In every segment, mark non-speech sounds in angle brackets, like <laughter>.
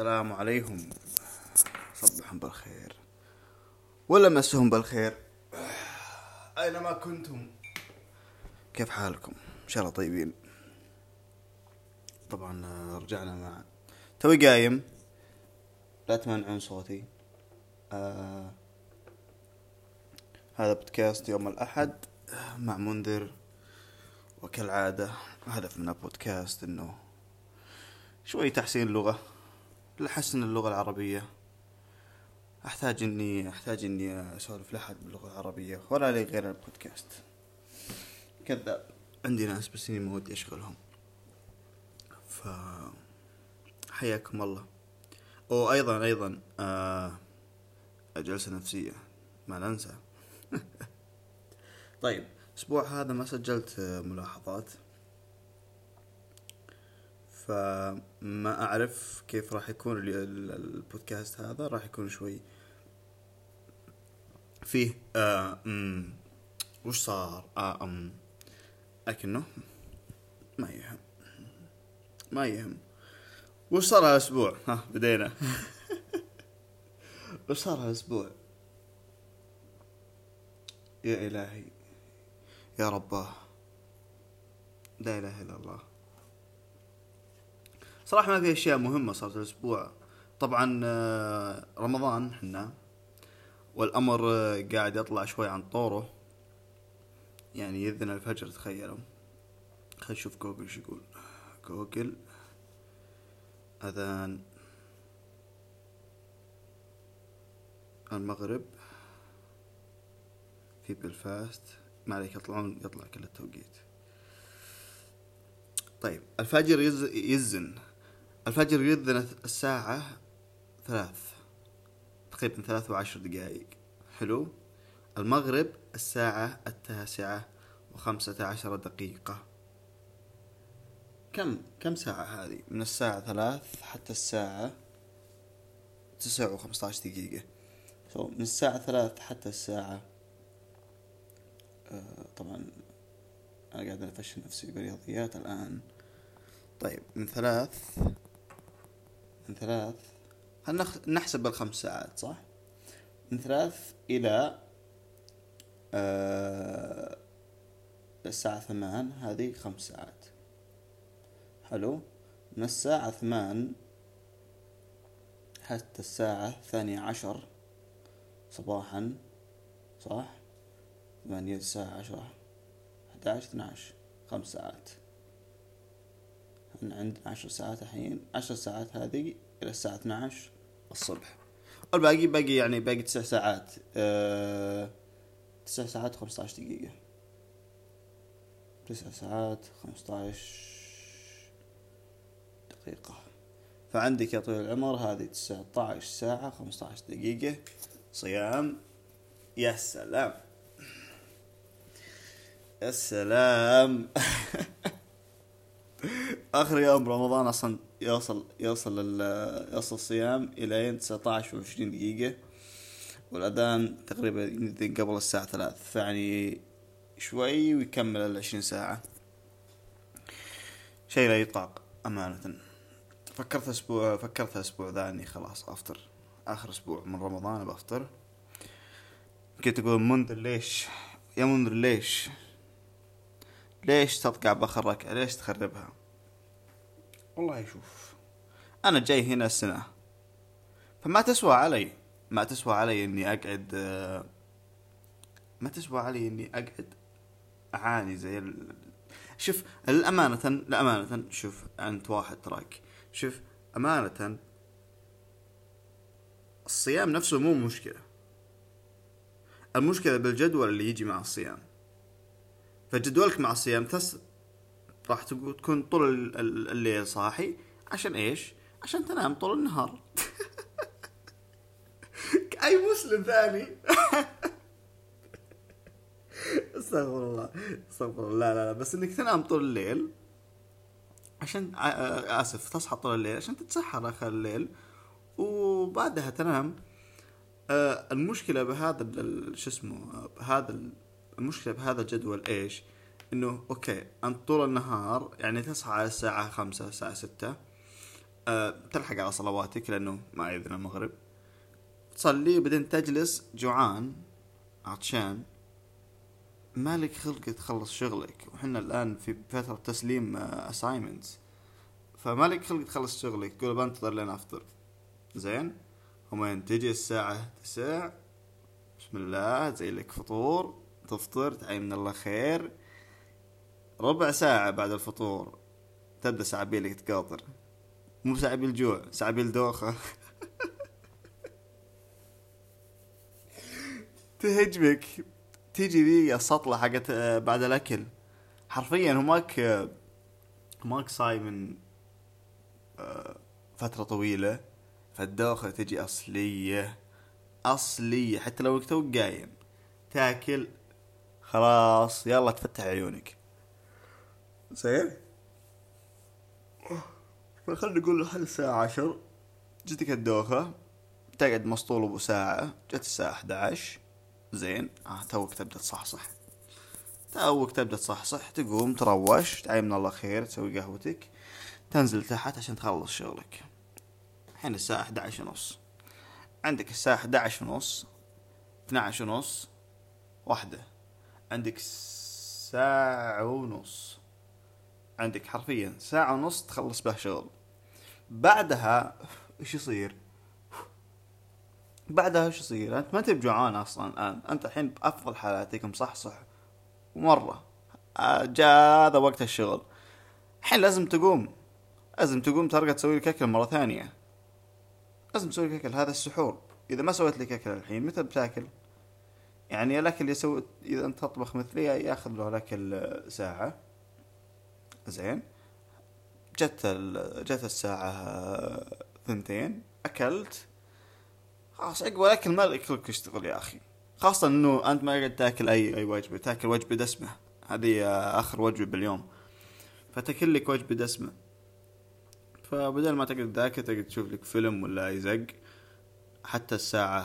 السلام عليكم. صبحهم بالخير. ولا مسهم بالخير. أينما كنتم؟ كيف حالكم؟ إن شاء الله طيبين. طبعا آه، رجعنا مع توي قايم. لا تمنعون صوتي. آه هذا بودكاست يوم الأحد مع منذر. وكالعادة هدف من البودكاست إنه شوي تحسين اللغة لحسن اللغة العربية. أحتاج اني أحتاج إني أسولف لحد باللغة العربية ولا لي غير البودكاست. كذاب عندي ناس بس إني ما ودي أشغلهم. ف حياكم الله. وأيضا أيضا آه جلسة نفسية ما ننسى. <laughs> طيب الأسبوع هذا ما سجلت ملاحظات. فما أعرف كيف راح يكون ال- ال- البودكاست هذا راح يكون شوي فيه آه أمم، وش صار؟ آه أم لكنه ما يهم ما يهم. وش صار هالأسبوع؟ ها بدينا. <laughs> وش صار هالأسبوع؟ يا إلهي يا رباه. لا إله إلا الله. صراحة ما في أشياء مهمة صارت الأسبوع. طبعا آه، رمضان حنا والأمر آه، قاعد يطلع شوي عن طوره. يعني يذن الفجر تخيلوا. خلينا نشوف جوجل شو يقول. جوجل أذان. المغرب. في بلفاست ما عليك يطلعون يطلع كل التوقيت. طيب الفجر يز يزن. الفجر يذن الساعة ثلاث تقريبا ثلاث وعشر دقائق. حلو؟ المغرب الساعة التاسعة وخمسة عشر دقيقة. كم كم ساعة هذه؟ من الساعة ثلاث حتى الساعة تسعة وخمسة عشر دقيقة. So, من الساعة ثلاث حتى الساعة آه، طبعا أنا قاعد أفشل نفسي برياضيات الآن. طيب من ثلاث من ثلاث خلنا نخ- نحسب الخمس ساعات صح؟ من ثلاث إلى آه الساعة ثمان هذه خمس ساعات. حلو؟ من الساعة ثمان حتى الساعة الثانية عشر صباحا صح؟ ثمانية الساعة عشرة أحد عشر اثناعش خمس ساعات. إحنا عندنا عشر ساعات الحين. عشر ساعات هذه إلى الساعة اثناعش الصبح. والباقي باقي يعني باقي تسع ساعات. أه تسع ساعات خمسة عشر دقيقة. تسع ساعات خمسة عشر دقيقة. فعندك يا طويل العمر هذه تسعة عشر ساعة خمسة عشر دقيقة. صيام. يا سلام. يا سلام. <laughs> آخر يوم رمضان أصلا يوصل يوصل ال- يوصل الصيام إلى 19 و20 دقيقة والأذان تقريبا يأذن قبل الساعة ثلاث فيعني شوي ويكمل العشرين ساعة. شيء لا يطاق أمانة. فكرت أسبوع فكرت الأسبوع ذا اني خلاص أفطر. آخر أسبوع من رمضان بفطر. كنت أقول منذر ليش؟ يا منذر ليش؟ ليش تطقع باخر ركعة ليش تخربها؟ والله شوف أنا جاي هنا السنة. فما تسوى علي. ما تسوى علي إني أقعد ما تسوى علي إني أقعد أعاني زي ال... شوف الأمانة لأمانة شوف أنت واحد تراك. شوف أمانة الصيام نفسه مو مشكلة. المشكلة بالجدول اللي يجي مع الصيام. فجدولك مع الصيام تس راح تكون طول ال- ال- الليل صاحي عشان إيش؟ عشان تنام طول النهار <laughs> أي مسلم ثاني <laughs> استغفر الله استغفر الله لا لا لا بس إنك تنام طول الليل عشان آسف تصحى طول الليل عشان تتسحر آخر الليل وبعدها تنام المشكلة بهذا شو اسمه بهذا ال- المشكلة بهذا الجدول إيش؟ إنه okay انت طول النهار يعني تصحى على الساعة خمسة الساعة ستة أه تلحق على صلواتك لأنه ما يذن المغرب. تصلي بعدين تجلس جوعان عطشان. مالك خلق تخلص شغلك. وحنا الآن في فترة تسليم assignments فمالك خلق تخلص شغلك. تقول بنتظر لين أفطر. زين؟ ومن تجي الساعة تسع بسم الله زي لك فطور تفطر تعين من الله خير. ربع ساعة بعد الفطور. تبدأ سعابيلك تقاطر. مو سعابيل جوع سعابيل دوخة <laughs> تهجمك. تيجي ذي السطلة حقت آه، بعد الأكل. حرفيا هماك هماك صايم من آه، فترة طويلة. فالدوخة تجي أصلية. أصلية. حتى لو توك قايم. تاكل. خلاص. يلا تفتح عيونك. زين؟ فخلنا نقول لحد الساعة عشر؟ جتك الدوخة. تقعد مسطول أبو ساعة. جت الساعة 11 زين. آه توك تبدأ تصحصح. توك تبدأ تصحصح. تقوم تروش. تعي من الله خير. تسوي قهوتك. تنزل تحت عشان تخلص شغلك. الحين الساعة 11 ونص. عندك الساعة 11 ونص. 12 ونص. واحدة. عندك ساعة ونص. عندك حرفيا ساعة ونص تخلص به شغل. بعدها إيش يصير؟ بعدها إيش يصير؟ أنت ما تبي جوعان أصلا الآن، أنت الحين بأفضل حالاتك مصحصح ومرة آه، جاء هذا وقت الشغل. الحين لازم تقوم. لازم تقوم ترقى تسوي لك اكل مرة ثانية. لازم تسوي لك اكل هذا السحور. إذا ما سويت لك اكل الحين متى بتاكل؟ يعني الأكل يسوي إذا أنت تطبخ مثلي ياخذ له الأكل ساعة. زين. جت. جت الساعة ثنتين أكلت. خلاص عقب الاكل ما لك خلق تشتغل يا أخي. خاصة إنه أنت ما قاعد تاكل اي أي وجبة. تاكل وجبة دسمة. هذه آخر وجبة باليوم. فتاكل لك وجبة دسمة. فبدل ما تقعد تاكل تقعد تشوف لك فيلم ولا أي زق. حتى الساعة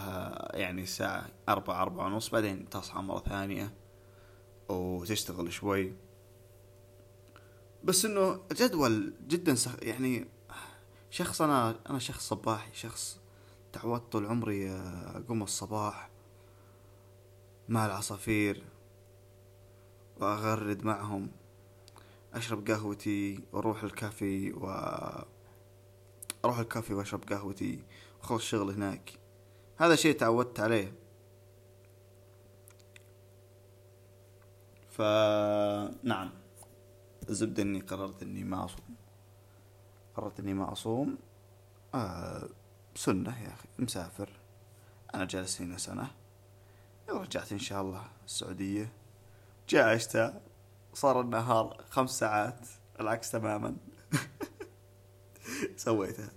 يعني الساعة أربعة أربعة ونص بعدين تصحى مرة ثانية وتشتغل شوي. بس إنه جدول جدا سخ... يعني شخص أنا أنا شخص صباحي شخص تعودت طول عمري أقوم الصباح مع العصافير وأغرد معهم أشرب قهوتي وأروح الكافي و أروح الكافي وأشرب قهوتي وأخلص شغل هناك. هذا شيء تعودت عليه. فنعم الزبدة إني قررت إني ما أصوم. قررت إني ما أصوم آه سنة يا أخي مسافر. أنا جالس هنا سنة. رجعت إن شاء الله السعودية. جاء عشتها صار النهار خمس ساعات العكس تماما. <laughs> سويتها.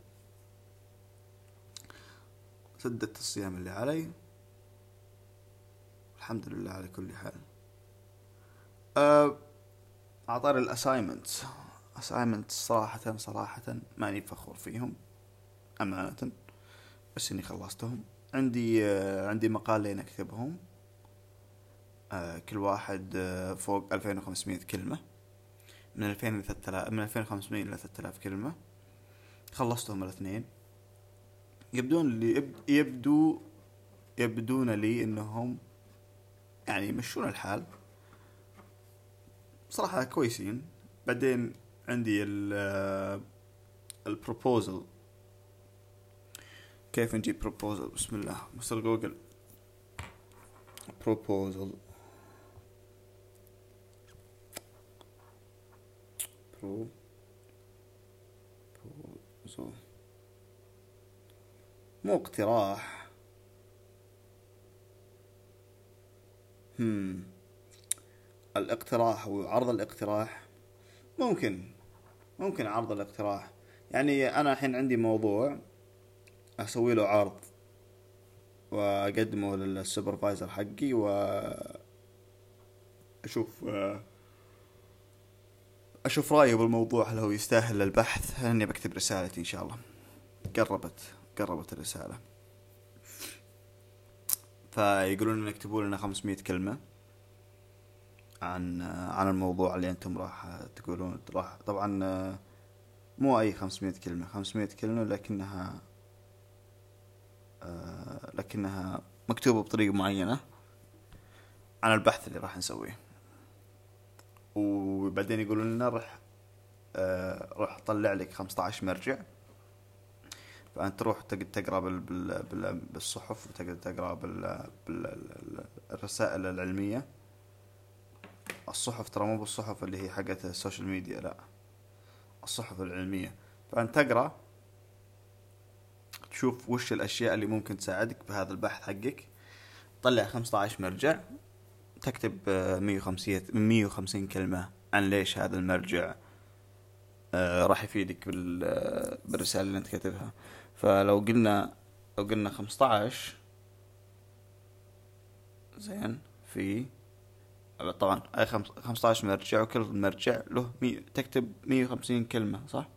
سددت الصيام اللي علي. الحمد لله على كل حال. أه اعطاني ال assignment assignment صراحة صراحة ماني فخور فيهم امانة بس إني خلصتهم. عندي عندي مقالين أكتبهم. آه كل واحد آه فوق 2500 كلمة. من 2000 ل 3000 من 2500 إلى 3000 كلمة. خلصتهم الاثنين. يبدون لي يبدو يبدون لي إنهم يعني يمشون الحال. صراحة كويسين. بعدين عندي ال ال proposal كيف نجيب proposal بسم الله. mister Google. proposal pro proposal مو اقتراح. هم الاقتراح وعرض الاقتراح ممكن ممكن عرض الاقتراح. يعني أنا الحين عندي موضوع أسوي له عرض وأقدمه لل supervisor حقي و أشوف أشوف رأيه بالموضوع هل هو يستاهل البحث؟ اني بكتب رسالتي إن شاء الله. قربت قربت الرسالة. فيقولون ان اكتبوا لنا 500 كلمة. عن عن الموضوع اللي أنتم راح تقولون. راح طبعا مو أي 500 كلمة. 500 كلمة لكنها آه لكنها مكتوبة بطريقة معينة عن البحث اللي راح نسويه. وبعدين يقولون لنا راح آه راح أطلع لك 15 مرجع. فأنت تروح تقرأ بال بال بالصحف وتقدر تقرأ بال بالرسائل العلمية. الصحف ترى مو بالصحف اللي هي حقت ال social media لا. الصحف العلمية. فانت تقرأ تشوف وش الأشياء اللي ممكن تساعدك بهذا البحث حقك. طلع 15 مرجع تكتب 150 150 كلمة عن ليش هذا المرجع آه، راح يفيدك بالرسالة اللي أنت كاتبها. فلو قلنا لو قلنا 15 زين في طبعا أي 15 مرجع وكل مرجع له مي... تكتب 150 كلمة صح؟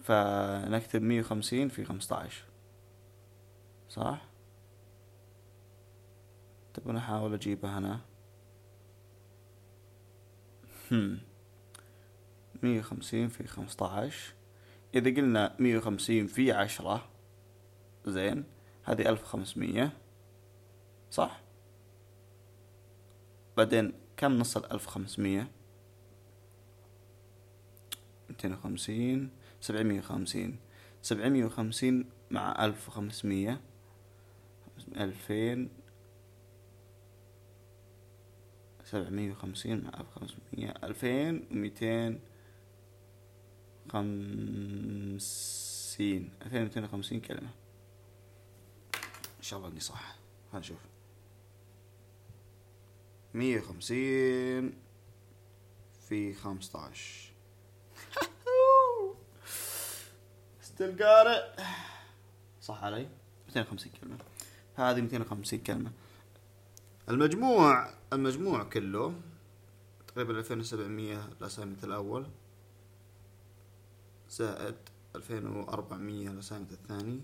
فنكتب 150 في 15 صح؟ تبون احاول أجيبها أنا هم. مية وخمسين في خمسطعش إذا قلنا مية وخمسين في عشرة زين هذه ألف وخمسمية صح؟ بعدين كم نص الالف وخمسمية ميتين وخمسين سبعمية وخمسين. سبعمية وخمسين مع ألف وخمسمية ألفين. سبعمية وخمسين مع ألف خمسمية. ألفين وميتين خمسين. ألفين وميتين وخمسين كلمة. إن شاء الله إني صح. خلينا نشوف مية وخمسين في خمسطعش still قارئ صح علي؟ ميتين وخمسين كلمة. هذه ميتين وخمسين كلمة. المجموع المجموع كله تقريبا 2700 ال assignment الأول زائد 2400 ال assignment الثاني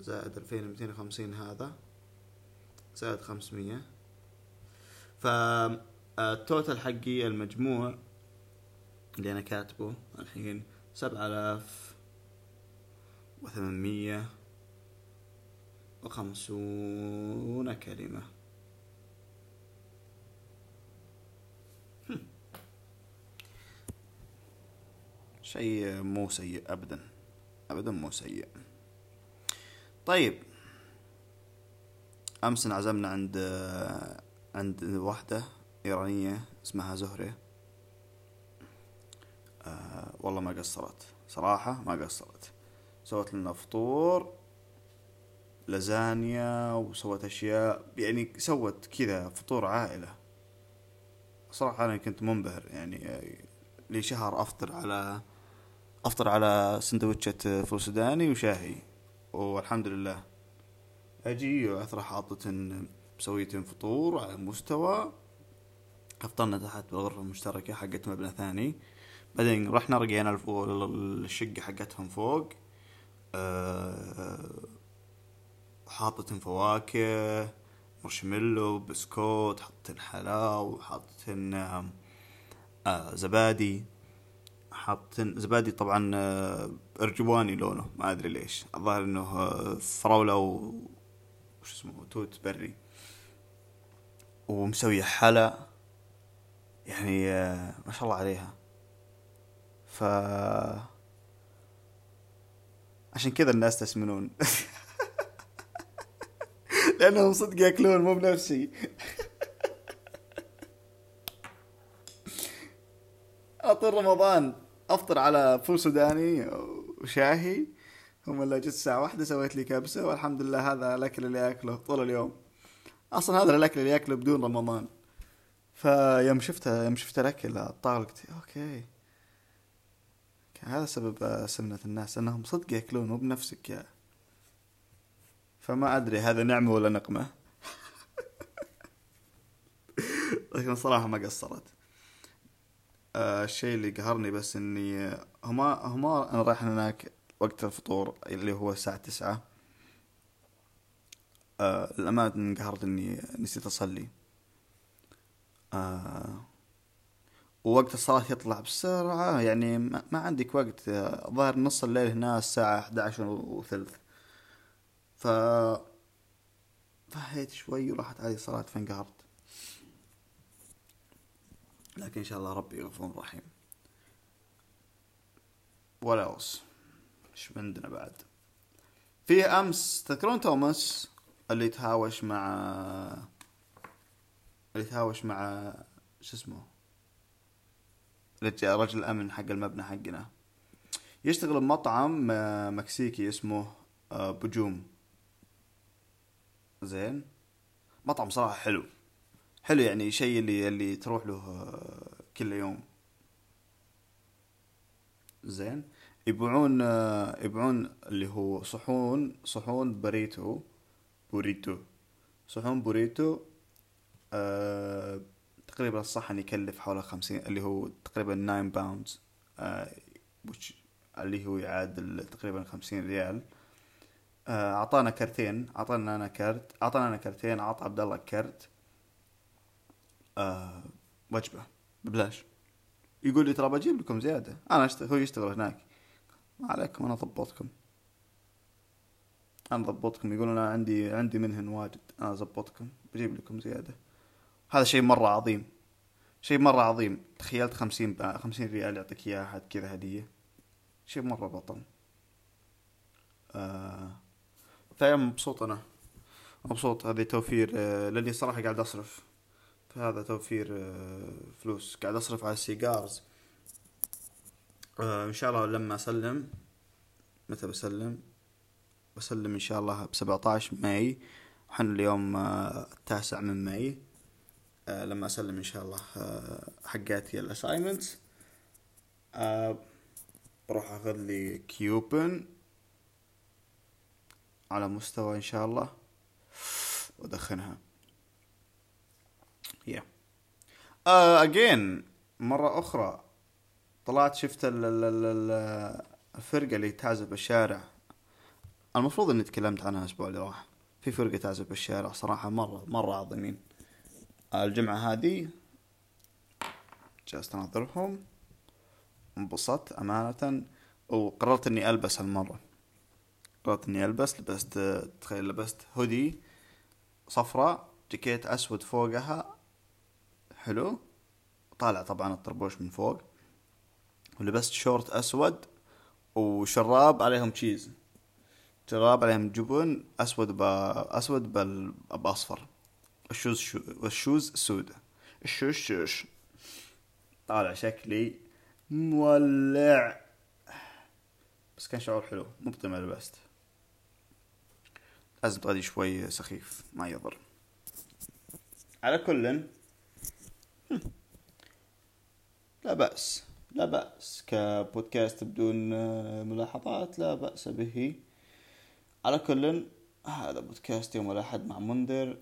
زائد 2250 هذا زائد 500 فالتوتال حقي المجموع اللي أنا كاتبه الحين سبعة آلاف وثمانمية وخمسون كلمة. شيء مو سيء ابدا. ابدا مو سيء. طيب. أمس انعزمنا عند عند واحدة إيرانية اسمها زهرة. أه والله ما قصرت. صراحة ما قصرت. سوت لنا فطور لازانيا وسوت أشياء. يعني سوت كذا فطور عائلة. صراحة أنا كنت منبهر. يعني لي شهر أفطر على أفطر على سندوتشة فول سوداني وشاهي. والحمد لله. أجي وعثرة حاطة مسويتين فطور على مستوى افطرنا تحت بالغرفة المشتركة حقت مبنى ثاني. بعدين رحنا رقينا الشقة حقتهم فوق أه حاطة فواكه مارشميلو بسكوت حاطين حلاو حاطين آه زبادي. حاطين زبادي طبعا آه، إرجواني لونه ما أدري ليش. الظاهر إنه آه، فراولة و وش اسمه توت بري. ومسوية حلا يعني آه، ما شاء الله عليها. ف عشان كذا الناس تسمنون. <laughs> لأنهم صدق يأكلون مو بنفسي <laughs> طول رمضان أفطر على فول سوداني وشاهي. هم اللي جت الساعة واحدة سويت لي كبسة والحمد لله هذا الأكل اللي أكله طول اليوم. أصلا هذا الأكل اللي يأكله بدون رمضان. فيوم شفته يوم شفت الأكل الطاولة قلت okay. هذا سبب سمنة الناس أنهم صدق يأكلون مو بنفسك yeah. فما أدري هذا نعمة ولا نقمة. <laughs> لكن صراحة ما قصرت. آه الشيء اللي قهرني بس إني هما هما أنا رايح هناك وقت الفطور اللي هو الساعة تسعة. آه الأمانة انقهرت إني نسيت أصلي. آه ووقت الصلاة يطلع بسرعة يعني ما, عندك وقت. ظاهر نص الليل هنا الساعة 11 وثلث. ف فهيت شوي وراحت علي الصلاة فانقهرت. لكن إن شاء الله ربي غفور رحيم. ولا إيش عندنا بعد؟ في أمس تذكرون توماس؟ اللي تهاوش مع اللي تهاوش مع شو اسمه؟ رجل الأمن حق المبنى حقنا. يشتغل بمطعم آه، مكسيكي اسمه آه، بجوم. زين؟ مطعم صراحة حلو. حلو يعني شيء اللي اللي تروح له آه، كل يوم. زين؟ يبيعون يبيعون اللي هو صحون صحون burrito. burrito. صحون burrito أه تقريبا الصحن يكلف حوالي خمسين اللي هو تقريبا nine pounds أه اللي هو يعادل تقريبا خمسين ريال. آه، أعطانا كرتين أعطانا أنا كرت أعطانا أنا كرتين أعطى عبد الله كرت. أه وجبة ببلاش. يقول لي ترى بجيب لكم زيادة. أنا أشتغل هو يشتغل هناك. ما عليكم أنا ضبطكم أنا ضبطكم يقول أنا عندي عندي منهن واجد أنا ضبطكم بجيب لكم زيادة. هذا شيء مرة عظيم شيء مرة عظيم. تخيلت خمسين خمسين ريال يعطيك إياها أحد كذا هدية. شيء مرة بطل. آه فعلا مبسوط أنا. مبسوط هذه توفير آه لأني صراحة قاعد أصرف. فهذا توفير آه فلوس. قاعد أصرف على ال cigars. آه إن شاء الله لما أسلم متى بسلم؟ بسلم إن شاء الله بسبعة May. وحن اليوم آه التاسع من May. آه لما أسلم إن شاء الله آه حقاتي ال assignments آه بروح أخذ لي Cuban على مستوى إن شاء الله. وأدخنها. yeah. again مرة أخرى طلعت شفت الفرقة اللي تعزف بالشارع. المفروض إني تكلمت عنها الأسبوع اللي راح. في فرقة تعزف بالشارع صراحة مرة مرة عظيمين. الجمعة هذه جلست أناظرهم انبسطت أمانة وقررت إني ألبس هالمرة. قررت إني ألبس لبست تخيل لبست هودي صفراء جاكيت أسود فوقها حلو. طالع طبعا الطربوش من فوق. ولبست شورت أسود وشراب عليهم cheese شراب عليهم جبن أسود باسود بأصفر. ال shoes شو وال shoes سودة. ال shoes shoes. طالع شكلي مولع. بس كان شعور حلو مو بطيمة لبست لازم تغدي شوي سخيف ما يضر. على كل لا بأس لا بأس. كبودكاست بدون ملاحظات لا بأس به. على كل هذا بودكاست يوم الأحد مع منذر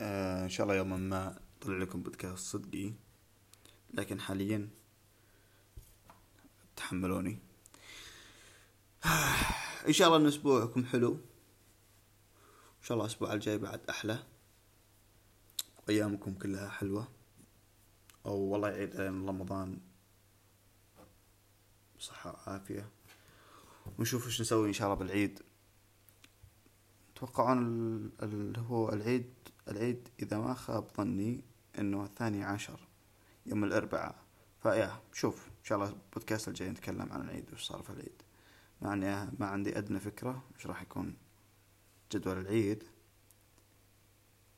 آه إن شاء الله يوما ما طلع لكم بودكاست صدقي. لكن حاليا تحملوني. <sighs> إن شاء الله إن أسبوعكم حلو. إن شاء الله الأسبوع الجاي بعد أحلى. أيامكم كلها حلوة. أو والله يعيد علينا رمضان بصحة وعافية. ونشوف إيش نسوي إن شاء الله بالعيد. توقعون اللي هو العيد العيد إذا ما خاب ظني إنه الثاني عشر يوم الأربعاء. فيا شوف إن شاء الله البودكاست الجاي نتكلم عن العيد وش صار في العيد. مع إني ما عندي أدنى فكرة وش راح يكون جدول العيد.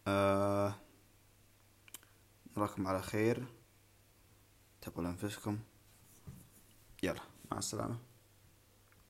آه نراكم على خير. تبوا لأنفسكم يلا مع السلامة.